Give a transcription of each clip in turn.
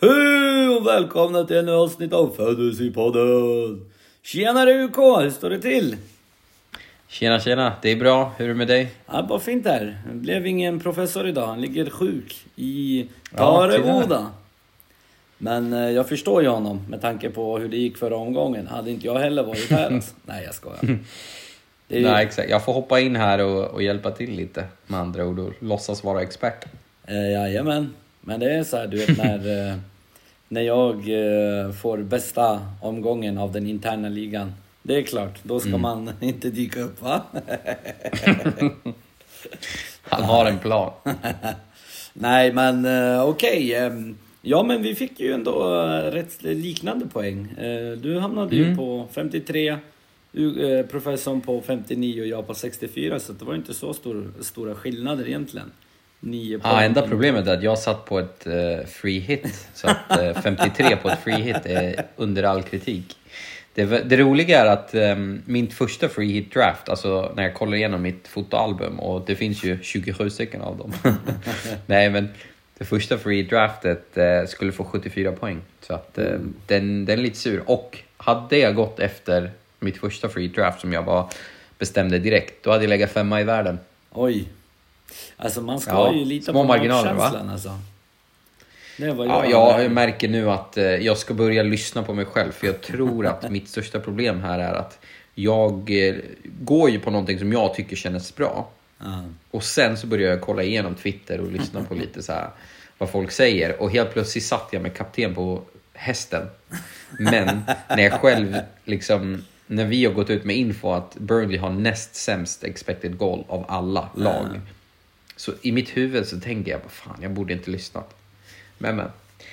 Hej och välkomna till ännu avsnitt av Fantasypodden! Tjenare UK, hur står det till? Tjena tjena, det är bra. Hur är det med dig? Ja, bara fint här. Det blev ingen professor idag, han ligger sjuk i Ja, Tareboda. Men eh, jag förstår ju honom med tanke på hur det gick förra omgången. Hade inte jag heller varit här alltså. Nej, jag skojar. Det är ju, Nej exakt, jag får hoppa in här och, och hjälpa till lite med andra ord och låtsas vara expert. eh, jajamän. Men det är så här, du vet när, eh, när jag eh, får bästa omgången av den interna ligan. Det är klart, då ska man inte dyka upp va? Han har en plan. Nej, men eh, okej. ehm, ja, men vi fick ju ändå rätt liknande poäng. Du hamnade ju på 53, du, eh, professorn på 59 och jag på 64, så det var inte så stor, stora skillnader egentligen. Nio Ja, enda problemet är att jag satt på ett eh, free hit. Så att eh, 53 på ett free hit är under all kritik. Det, det roliga är att um, min första free hit draft, alltså när jag kollar igenom mitt fotoalbum och det finns ju 27 stycken av dem. Nej men det första free hit draftet eh, skulle få 74 poäng. Så att eh, den, den är lite sur. Och hade jag gått efter mitt första free draft som jag bara bestämde direkt, då hade jag legat femma i världen. Oj. Alltså man ska Ja, ju lita små på marginaler, va? magkänslan alltså. Det var Ja, jag märker nu att eh, jag ska börja lyssna på mig själv för jag tror att mitt största problem här är att jag eh, går ju på någonting som jag tycker känns bra. Ja. Och sen så börjar jag kolla igenom Twitter och lyssna på lite så här vad folk säger. Och helt plötsligt satt jag med kapten på hästen. Men när jag själv liksom, när vi har gått ut med info att Burnley har näst sämst expected goal av alla lag. Så i mitt huvud så tänker jag, fan jag borde inte lyssnat. Men men.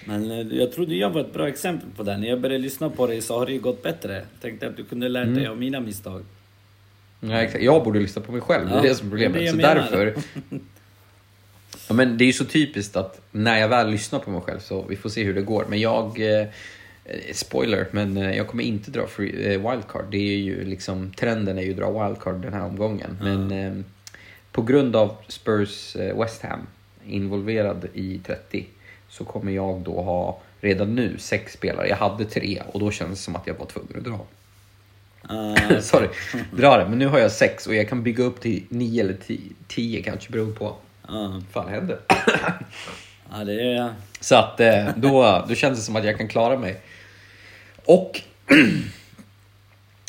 Men eh, jag trodde jag var ett bra exempel på det. När jag började lyssna på dig så har det ju gått bättre. Tänkte att du kunde lärt Mm. dig av mina misstag. Ja, exakt. Jag borde lyssna på mig själv, det Ja, är det som är det problemet. det Så menar. därför... Ja, men det är ju så typiskt att när jag väl lyssnar på mig själv så vi får se hur det går. Men jag... Eh, spoiler, men eh, jag kommer inte dra free, eh, wildcard. Det är ju liksom, trenden är ju att dra wildcard den här omgången. Men eh, på grund av Spurs eh, West Ham involverad i 30 så kommer jag då ha redan nu sex spelare. Jag hade tre och då kändes det som att jag var tvungen att dra. Ah, Sorry, dra det. Men nu har jag sex och jag kan bygga upp till nio eller tio, tio kanske beroende på ah. vad fan händer. Ja, det är... Så att eh, då, då känns det som att jag kan klara mig. Och...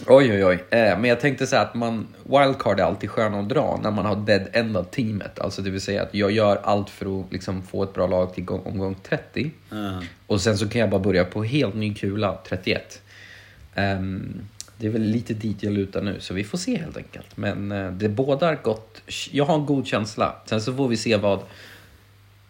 oj, oj, oj. Eh, men jag tänkte säga att man, wildcard är alltid skön att dra när man har dead-endat teamet. Alltså det vill säga att jag gör allt för att liksom få ett bra lag till gång, omgång 30. ah. Och sen så kan jag bara börja på helt ny kula, 31. Ehm, det är väl lite dit jag lutar nu, så vi får se helt enkelt. Men uh, det bådar gott. Jag har en god känsla. Sen så får vi se vad...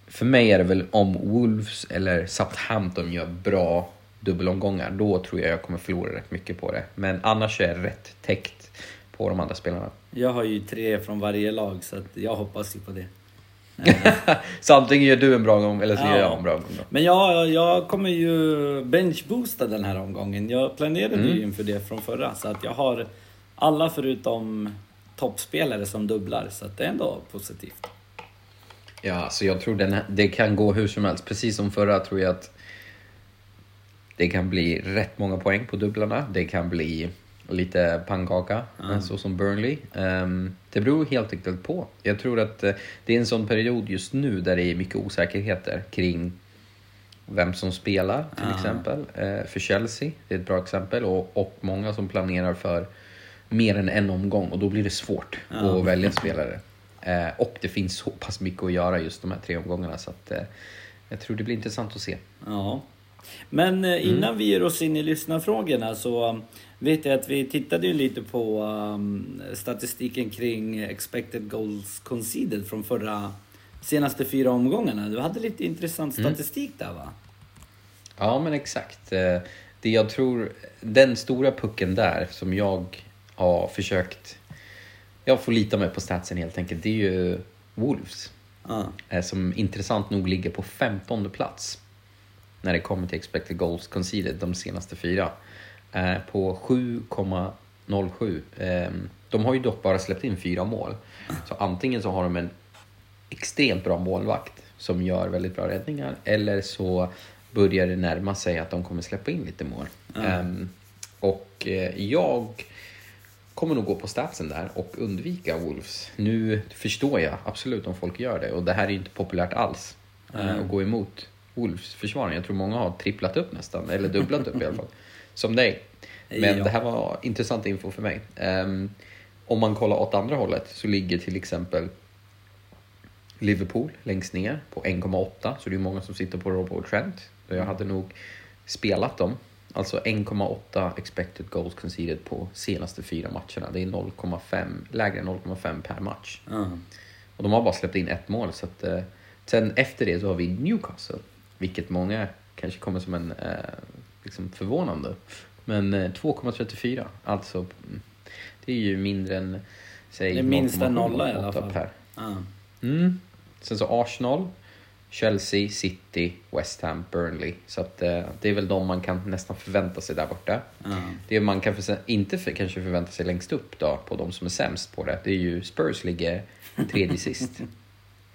För mig är det väl om Wolves eller Southampton gör bra dubbelomgångar, då tror jag jag kommer förlora rätt mycket på det. Men annars är jag rätt täckt på de andra spelarna. Jag har ju tre från varje lag så att jag hoppas ju på det. så antingen gör du en bra gång eller så Ja. gör jag en bra gång. Då. Men jag, jag kommer ju benchboosta den här omgången. Jag planerade Mm. ju inför det från förra så att jag har alla förutom toppspelare som dubblar så att det är ändå positivt. Ja, så jag tror den, det kan gå hur som helst. Precis som förra tror jag att det kan bli rätt många poäng på dubblarna. Det kan bli lite pannkaka, så som Burnley. Ehm, det beror helt enkelt på. Jag tror att eh, det är en sån period just nu där det är mycket osäkerheter kring vem som spelar till exempel. Eh, för Chelsea, det är ett bra exempel. Och, och många som planerar för mer än en omgång och då blir det svårt att välja spelare. Eh, och det finns så pass mycket att göra just de här tre omgångarna så att eh, jag tror det blir intressant att se. Ja. Men eh, innan vi ger oss in i lyssnarfrågorna så um, vet jag att vi tittade ju lite på um, statistiken kring expected goals conceded från förra senaste fyra omgångarna. Du hade lite intressant statistik där va? Ja, men exakt. Eh, Det jag tror, den stora pucken där som jag har försökt... Jag får lita mig på statsen helt enkelt. Det är ju Wolves. Ja. eh, Som intressant nog ligger på 15 plats. När det kommer till expected goals conceded de senaste fyra. Eh, På 7,07. Eh, De har ju dock bara släppt in fyra mål. Så antingen så har de en extremt bra målvakt som gör väldigt bra räddningar. Eller så börjar det närma sig att de kommer släppa in lite mål. Ehm, och eh, jag kommer nog gå på statsen där och undvika Wolves. Nu förstår jag absolut om folk gör det och det här är ju inte populärt alls. eh, Att gå emot Wolves försvarare. Jag tror många har tripplat upp nästan, eller dubblat upp i alla fall. Som dig. Men Ja. det här var intressant info för mig. Ehm, om man kollar åt andra hållet så ligger till exempel Liverpool längst ner på 1,8. Så det är många som sitter på Robo och Trent. Jag hade nog spelat dem. Alltså 1,8 expected goals conceded på senaste fyra matcherna. Det är 0,5, lägre än 0,5 per match. Ja. Och de har bara släppt in ett mål. Så att, eh, sen efter det så har vi Newcastle. Vilket många kanske kommer som en eh, liksom förvånande. Men eh, 2,34. Alltså, mm, det är ju mindre än säg Det är minst en 0,7, nolla i alla 0,8 fall. Per. Ja. Mm. Sen så Arsenal, Chelsea, City, West Ham, Burnley. Så att, eh, det är väl de man kan nästan förvänta sig där borta. Ja. Det man kan för, inte för, kanske förvänta sig längst upp då, på de som är sämst på det, det är ju Spurs ligger tredje sist.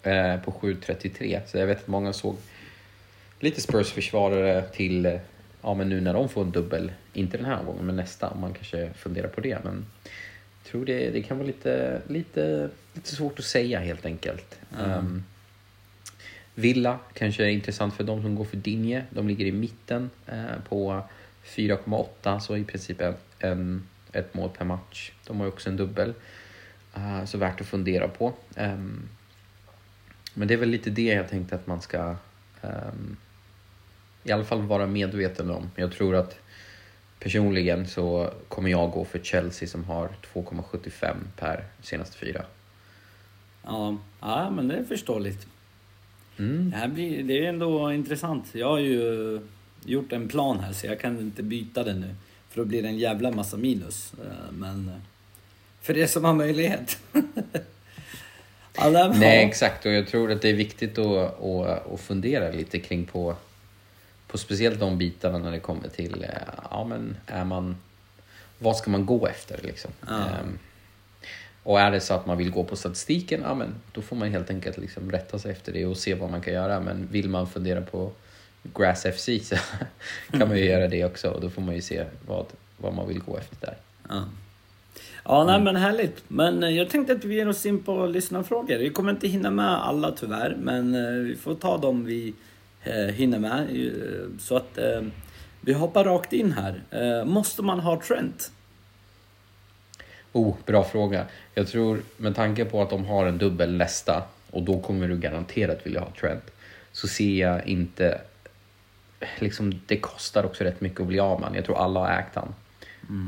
Eh, på 7.33. Så jag vet att många såg lite Spurs-försvarare till, eh, ja men nu när de får en dubbel, inte den här gången men nästa, om man kanske funderar på det. Men jag tror det, det kan vara lite, lite, lite svårt att säga helt enkelt. Ehm, Villa kanske är intressant för de som går för Dinje. De ligger i mitten eh, på 4,8 så i princip en, en, ett mål per match. De har ju också en dubbel. Eh, så värt att fundera på. Ehm, men det är väl lite det jag tänkte att man ska ehm, i alla fall vara medveten om. Jag tror att personligen så kommer jag gå för Chelsea som har 2,75 per senaste fyra. Ja. ja, men det är förståeligt. Mm. Det, här blir, det är ändå intressant. Jag har ju gjort en plan här så jag kan inte byta den nu. För då blir det en jävla massa minus. Eh, Men eh, för det som har möjlighet. här- Nej, exakt. Och jag tror att det är viktigt att, att, att fundera lite kring på, på speciellt de bitarna när det kommer till, eh, ja men är man, vad ska man gå efter liksom? Ja. Ehm, och är det så att man vill gå på statistiken, ja men då får man helt enkelt liksom rätta sig efter det och se vad man kan göra. Men vill man fundera på Grass FC så kan man ju göra det också och då får man ju se vad, vad man vill gå efter där. Ja, ja nej, men härligt. Men eh, jag tänkte att vi ger oss in på lyssnarfrågor. Vi kommer inte hinna med alla tyvärr, men eh, vi får ta dem vi eh, hinner med. Eh, Så att eh, vi hoppar rakt in här. Eh, Måste man ha Trent? Oh, bra fråga. Jag tror med tanke på att de har en dubbel nästa och då kommer du garanterat vilja ha Trent. Så ser jag inte... Liksom, det kostar också rätt mycket att bli av med. Jag tror alla har ägt han.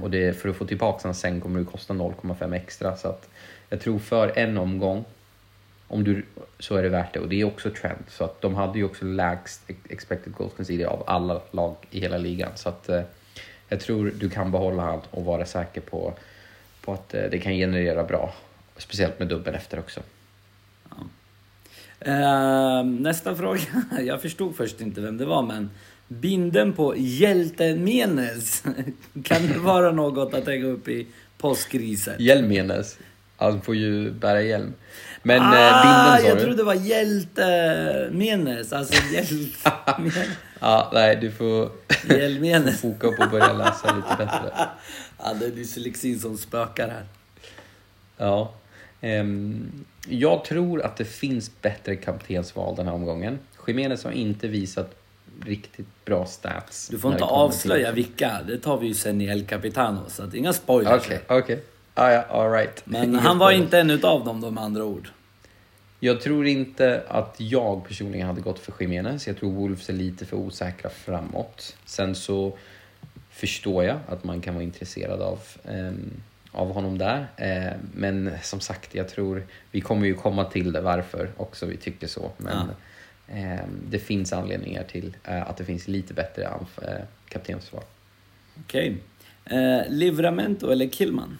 Och det, för att få tillbaka han sen kommer det kosta 0,5 extra. Så att jag tror för en omgång om du, så är det värt det. Och det är också Trent. Så att de hade ju också lägst expected goals conceded av alla lag i hela ligan. Så att eh, jag tror du kan behålla han och vara säker på, på att eh, det kan generera bra. Speciellt med dubbel efter också. Eh, nästa fråga. Jag förstod först inte vem det var, men binden på hjälten Menes. Kan det vara något att hänga upp i påskriset? Hjälmenes. Han får ju bära hjälm. Men eh, ah, binden sa jag du? trodde det var hjälte Menes, alltså hjälte Ja, nej, du får Hjälmenes. foka upp och börja läsa lite bättre. Ja, det är dyslexin som spökar här. Ja. Ehm, jag tror att det finns bättre kaptensval den här omgången. Jiménez har inte visat riktigt bra stats. Du får inte avslöja till- vilka, det tar vi ju sen i El Capitano, så att inga spoilers. Okej, okej. Ah, ja, all right. Men han var inte en utav dem, de med andra ord. Jag tror inte att jag personligen hade gått för Jiménez. Jag tror Wolves är lite för osäkra framåt. Sen så förstår jag att man kan vara intresserad av, ehm, av honom där. Eh, men som sagt, jag tror vi kommer ju komma till det varför också vi tycker så. Men ehm, det finns anledningar till eh, att det finns lite bättre eh, kaptensval. Okej. Eh, Livramento eller Killman?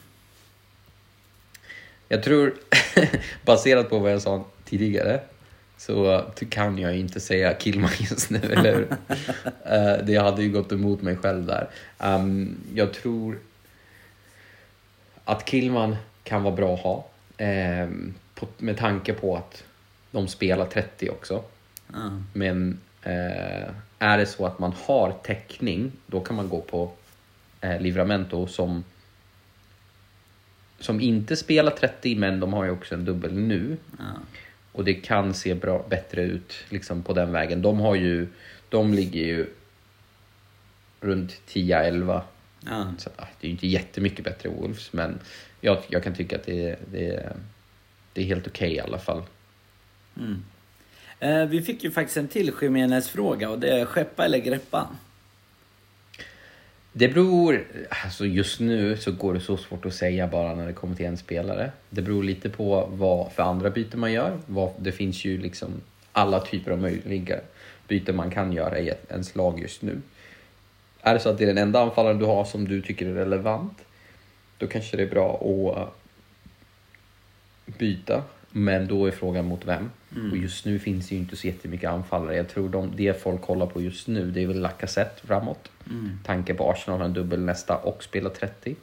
Jag tror, baserat på vad jag sa tidigare, så kan jag inte säga Killman just nu, eller hur? Eh, Det hade ju gått emot mig själv där. Um, jag tror att Killman kan vara bra att ha, ehm, på, med tanke på att de spelar 30 också. Ja. Men Eh, är det så att man har täckning, då kan man gå på eh, Livramento som som inte spelar 30 men de har ju också en dubbel nu. Ja. Och det kan se bra, bättre ut liksom på den vägen. De har ju, de ligger ju runt 10-11. Ja. Så ah, det är ju inte jättemycket bättre Wolves men jag, jag kan tycka att det, det, det är helt okej i alla fall. Eh, vi fick ju faktiskt en till Jiménez-fråga och det är skeppa eller greppa? Det beror, alltså just nu så går det så svårt att säga bara när det kommer till en spelare. Det beror lite på vad för andra byten man gör. Vad, det finns ju liksom alla typer av möjliga byten man kan göra i ens lag just nu. Är det så att det är den enda anfallaren du har som du tycker är relevant, då kanske det är bra att byta. Men då är frågan mot vem? Och just nu finns det ju inte så jättemycket anfallare. Jag tror de, det folk kollar på just nu, det är väl Lacazette framåt. Tanke på Arsenal har en dubbel nästa och spelar 30.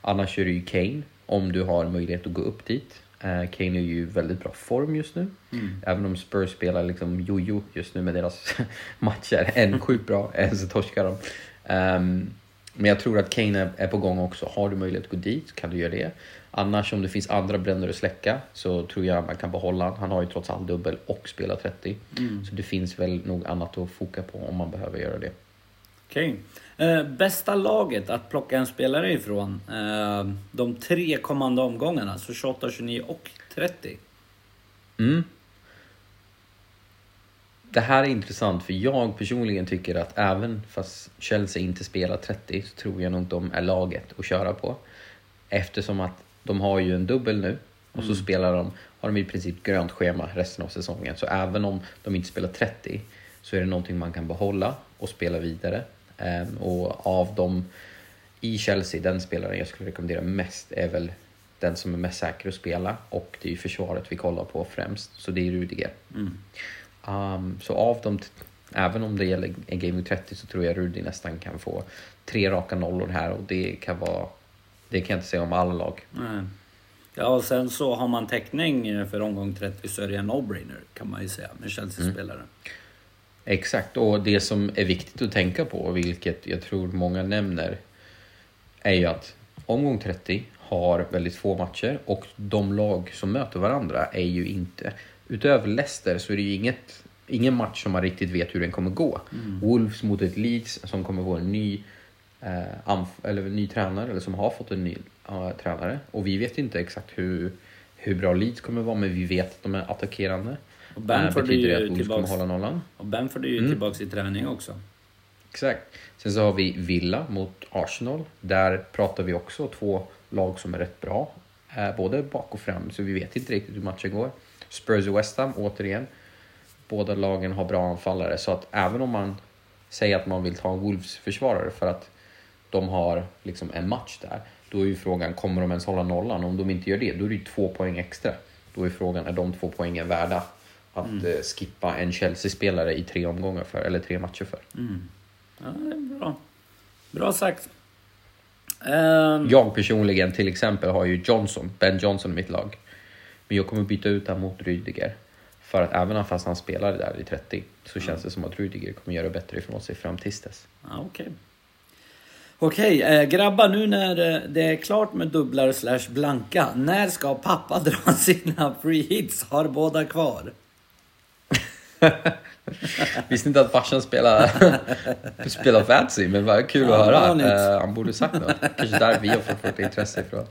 Annars är det ju Kane, om du har möjlighet att gå upp dit. Eh, Kane är ju i väldigt bra form just nu. Även om Spurs spelar liksom jojo just nu med deras matcher. En sjukt bra, en så torskar de. Ehm, men jag tror att Kane är, på gång också. Har du möjlighet att gå dit kan du göra det. Annars om det finns andra bränder att släcka så tror jag man kan behålla han. Han har ju trots allt dubbel och spelar 30. Så det finns väl nog annat att foka på om man behöver göra det. Okej. Eh, bästa laget att plocka en spelare ifrån eh, de tre kommande omgångarna, så 28, 29 och 30. Mm. Det här är intressant för jag personligen tycker att även fast Chelsea inte spelar 30 så tror jag nog inte de är laget att köra på. Eftersom att de har ju en dubbel nu och så spelar de, har de i princip grönt schema resten av säsongen. Så även om de inte spelar 30 så är det någonting man kan behålla och spela vidare. Ehm, och av dem i Chelsea, den spelaren jag skulle rekommendera mest är väl den som är mest säker att spela och det är ju försvaret vi kollar på främst. Så det är Rudiger. Um, så av dem, även om det gäller en Week 30 så tror jag Rudi nästan kan få tre raka nollor här och det kan vara, det kan jag inte säga om alla lag. Nej. Ja, och sen så har man täckning eh, för omgång 30 så är det en no-brainer kan man ju säga med Chelsea-spelare. Exakt, och det som är viktigt att tänka på, vilket jag tror många nämner, är ju att omgång 30 har väldigt få matcher och de lag som möter varandra är ju inte... Utöver Leicester så är det ju inget, ingen match som man riktigt vet hur den kommer gå. Wolves mot ett Leeds som kommer få en ny, eh, eller ny tränare, eller som har fått en ny eh, tränare. Och vi vet inte exakt hur, hur bra Leeds kommer vara, men vi vet att de är attackerande. Och Bamford är betyder det att Wolves kommer tillbaks- hålla nollan? Och Benford är ju Mm. tillbaks i träning också. Exakt. Sen så har vi Villa mot Arsenal. Där pratar vi också två lag som är rätt bra. Eh, både bak och fram, så vi vet inte riktigt hur matchen går. Spurs och West Ham, återigen. Båda lagen har bra anfallare, så att även om man säger att man vill ta en Wolves-försvarare för att de har liksom en match där, då är ju frågan, kommer de ens hålla nollan? Om de inte gör det, då är det ju två poäng extra. Då är frågan, är de två poängen värda att eh, skippa en Chelsea-spelare i tre omgångar för, eller tre matcher för? Ja, det är bra. Bra sagt. Ehm, Jag personligen till exempel har ju Johnson, Ben Johnson i mitt lag. Men jag kommer byta ut honom mot Rydiger. För att även fast han spelar där i 30 så känns det som att Rydiger kommer göra bättre ifrån sig fram tills dess. Ja, Okej. Okej, eh, grabbar nu när eh, det är klart med dubblar slash blanka. När ska pappa dra sina free hits? Har båda kvar? Visste inte att farsan spelar, spelar fantasy, men vad kul Ja, att höra. nytt. Eh, han borde sagt något. Kanske där vi har fått vårt intresse ifrån.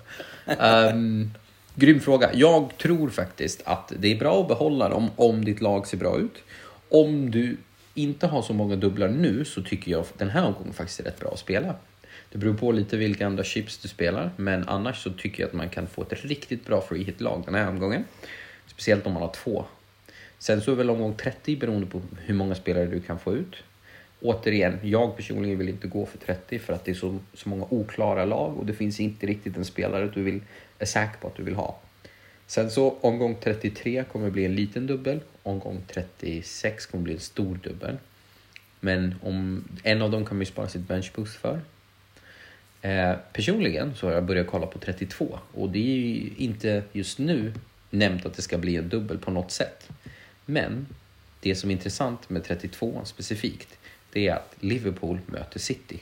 Um, grym fråga. Jag tror faktiskt att det är bra att behålla dem om ditt lag ser bra ut. Om du inte har så många dubblar nu så tycker jag den här omgången faktiskt är rätt bra att spela. Det beror på lite vilka andra chips du spelar, men annars så tycker jag att man kan få ett riktigt bra free hit-lag den här omgången. Speciellt om man har två. Sen så är väl omgång 30 beroende på hur många spelare du kan få ut. Återigen, jag personligen vill inte gå för 30 för att det är så, så många oklara lag och det finns inte riktigt en spelare du vill, är säker på att du vill ha. Sen så omgång 33 kommer bli en liten dubbel, omgång 36 kommer bli en stor dubbel. Men om en av dem kan man ju spara sitt benchboost för. Eh, personligen så har jag börjat kolla på 32 och det är ju inte just nu nämnt att det ska bli en dubbel på något sätt. Men det det som är intressant med 32 specifikt, det är att Liverpool möter City.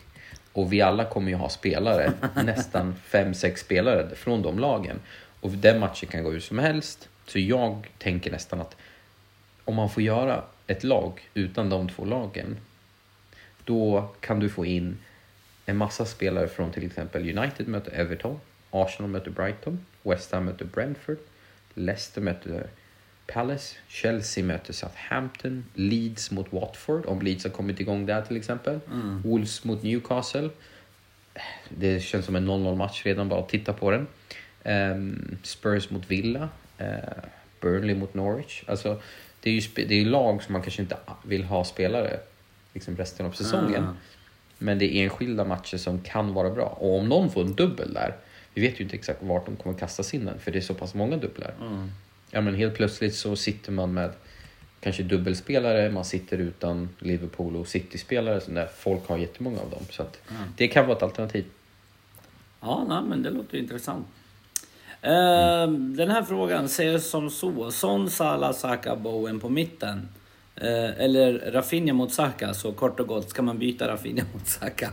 Och vi alla kommer ju ha spelare, nästan 5-6 spelare från de lagen. Och den matchen kan gå hur som helst. Så jag tänker nästan att om man får göra ett lag utan de två lagen, då kan du få in en massa spelare från till exempel United möter Everton, Arsenal möter Brighton, West Ham möter Brentford, Leicester möter Palace, Chelsea möter Southampton, Leeds mot Watford, om Leeds har kommit igång där till exempel. Mm. Wolves mot Newcastle. Det känns som en 0-0 match redan bara att titta på den. Um, Spurs mot Villa, uh, Burnley mot Norwich. Alltså, det är ju det är lag som man kanske inte vill ha spelare liksom resten av säsongen. Mm. Men det är enskilda matcher som kan vara bra. Och om någon får en dubbel där, vi vet ju inte exakt vart de kommer kastas in den, för det är så pass många dubblar. Mm. Ja, men helt plötsligt så sitter man med kanske dubbelspelare, man sitter utan Liverpool och City-spelare, så där folk har jättemånga av dem. Så mm. det kan vara ett alternativ. Ja, nej, men det låter intressant. Mm. Den här frågan säger som så. Son, Salah, Saka, Bowen på mitten. Eh, eller Rafinha mot Saka, så kort och gott, ska man byta Rafinha mot Saka?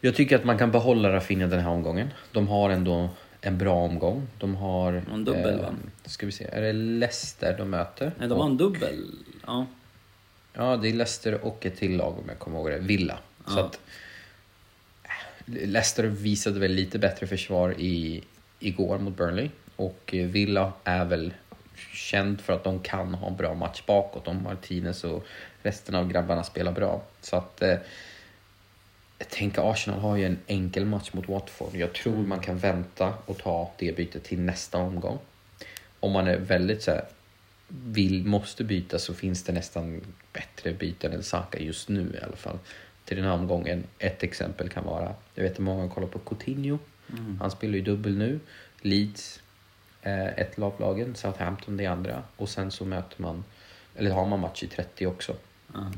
Jag tycker att man kan behålla Rafinha den här omgången. De har ändå en bra omgång. De har... En dubbel eh, va? Ska vi se, är det Leicester de möter? Nej, de har en dubbel. Ja. Ja, det är Leicester och ett till lag om jag kommer ihåg det. Villa. Ja. Så att, Leicester visade väl lite bättre försvar i, igår mot Burnley. Och Villa är väl känd för att de kan ha en bra match bakåt om Martinez och resten av grabbarna spelar bra. Så att... Jag tänker Arsenal har ju en enkel match mot Watford. Jag tror man kan vänta och ta det bytet till nästa omgång. Om man är väldigt så här, vill, måste byta så finns det nästan bättre byten än Saka just nu i alla fall. Till den här omgången. Ett exempel kan vara, jag vet att många kollar på Coutinho. Mm. Han spelar ju dubbel nu. Leeds, eh, ett av lagen, Southampton det andra. Och sen så möter man, eller har man match i 30 också. Mm.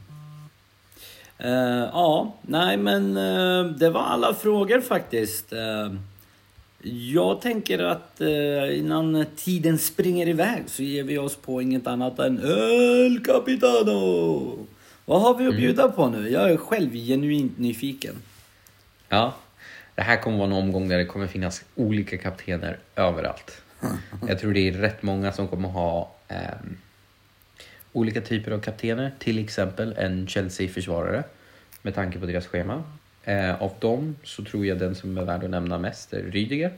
Uh, ja, nej men uh, det var alla frågor faktiskt. Uh, jag tänker att innan tiden springer iväg så ger vi oss på inget annat än El Capitano! Vad har vi att mm. bjuda på nu? Jag är själv genuint nyfiken. Ja, det här kommer vara en omgång där det kommer finnas olika kaptener överallt. Jag tror det är rätt många som kommer ha um, olika typer av kaptener, till exempel en Chelsea-försvarare med tanke på deras schema. Eh, av dem så tror jag den som är värd att nämna mest är Rydiger.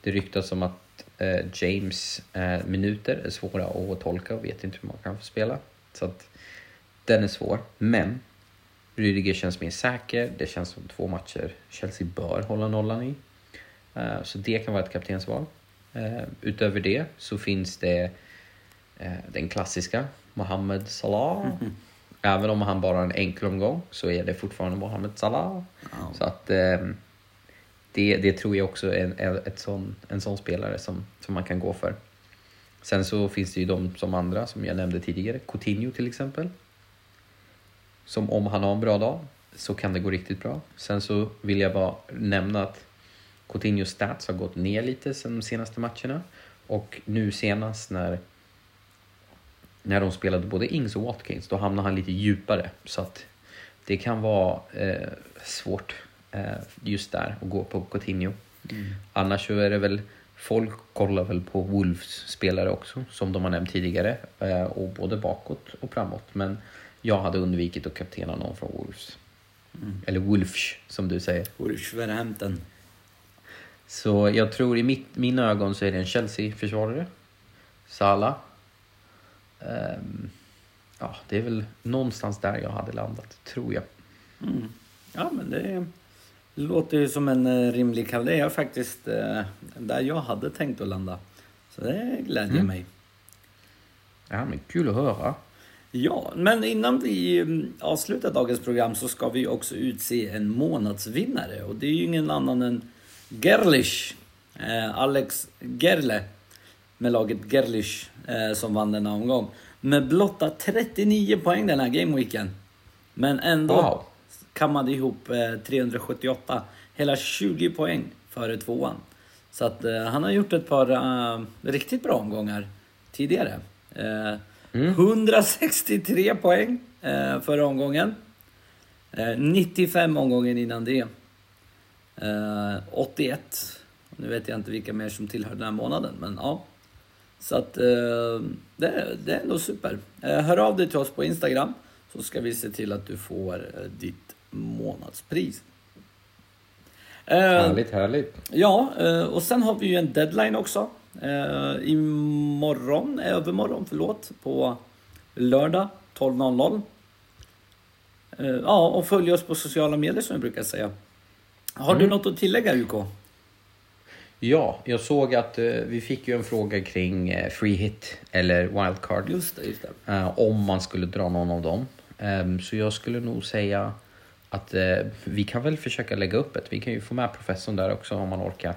Det ryktas om att eh, James eh, minuter är svåra att tolka och vet inte hur man kan få spela. Så att den är svår. Men Rydiger känns mer säker. Det känns som två matcher Chelsea bör hålla nollan i. Eh, så det kan vara ett kaptensval. Eh, utöver det så finns det eh, den klassiska Mohamed Salah. Mm. Även om han bara har en enkel omgång så är det fortfarande Mohamed Salah. Oh. Så att eh, det, det tror jag också är, är ett sån, en sån spelare som, som man kan gå för. Sen så finns det ju de som andra som jag nämnde tidigare. Coutinho till exempel. Som om han har en bra dag så kan det gå riktigt bra. Sen så vill jag bara nämna att Coutinhos stats har gått ner lite sen de senaste matcherna. Och nu senast när när de spelade både Ings och Watkins, då hamnar han lite djupare. Så att det kan vara eh, svårt eh, just där att gå på Coutinho. Mm. Annars så är det väl, folk kollar väl på Wolves spelare också, som de har nämnt tidigare. Eh, och både bakåt och framåt. Men jag hade undvikit att kaptena någon från Wolves. Mm. Eller Wolfs, som du säger. Wolverhampton. Så jag tror i mitt, mina ögon så är det en Chelsea-försvarare. Salah Um, ja, det är väl någonstans där jag hade landat, tror jag. Mm. Ja, men det låter ju som en uh, rimlig kall. Det är faktiskt uh, där jag hade tänkt att landa. Så det glädjer mm. mig. Ja, men kul att höra. Ja, men innan vi mm, avslutar dagens program så ska vi också utse en månadsvinnare. Och det är ju ingen annan än Gerlich. Eh, Alex Gerle med laget Gerlich eh, som vann denna omgång. Med blotta 39 poäng den här gameweeken. Men ändå wow. kammade ihop eh, 378. Hela 20 poäng före tvåan. Så att eh, han har gjort ett par uh, riktigt bra omgångar tidigare. Eh, 163 poäng eh, förra omgången. Eh, 95 omgången innan det. Eh, 81. Nu vet jag inte vilka mer som tillhör den här månaden, men ja. Så att eh, det, det är ändå super. Eh, hör av dig till oss på Instagram så ska vi se till att du får eh, ditt månadspris. Härligt, härligt. Ja, och sen har vi ju en deadline också. Imorgon, övermorgon, förlåt, på lördag 12.00. Eh, Ja, och följ oss på sociala medier som jag brukar säga. Har du något att tillägga UK? Ja, jag såg att eh, vi fick ju en fråga kring eh, free hit eller wildcard. Just det, just det. Eh, om man skulle dra någon av dem. Ehm, så jag skulle nog säga att eh, vi kan väl försöka lägga upp ett. Vi kan ju få med professorn där också om man orkar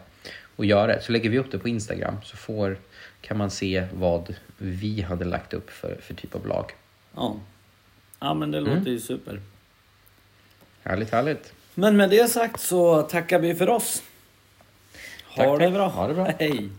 och göra det. Så lägger vi upp det på Instagram så får, kan man se vad vi hade lagt upp för, för typ av lag. Ja, ja men det låter ju super. Härligt, härligt. Men med det sagt så tackar vi för oss. Ha Tack, det tack. bra. Ha det bra. Hej.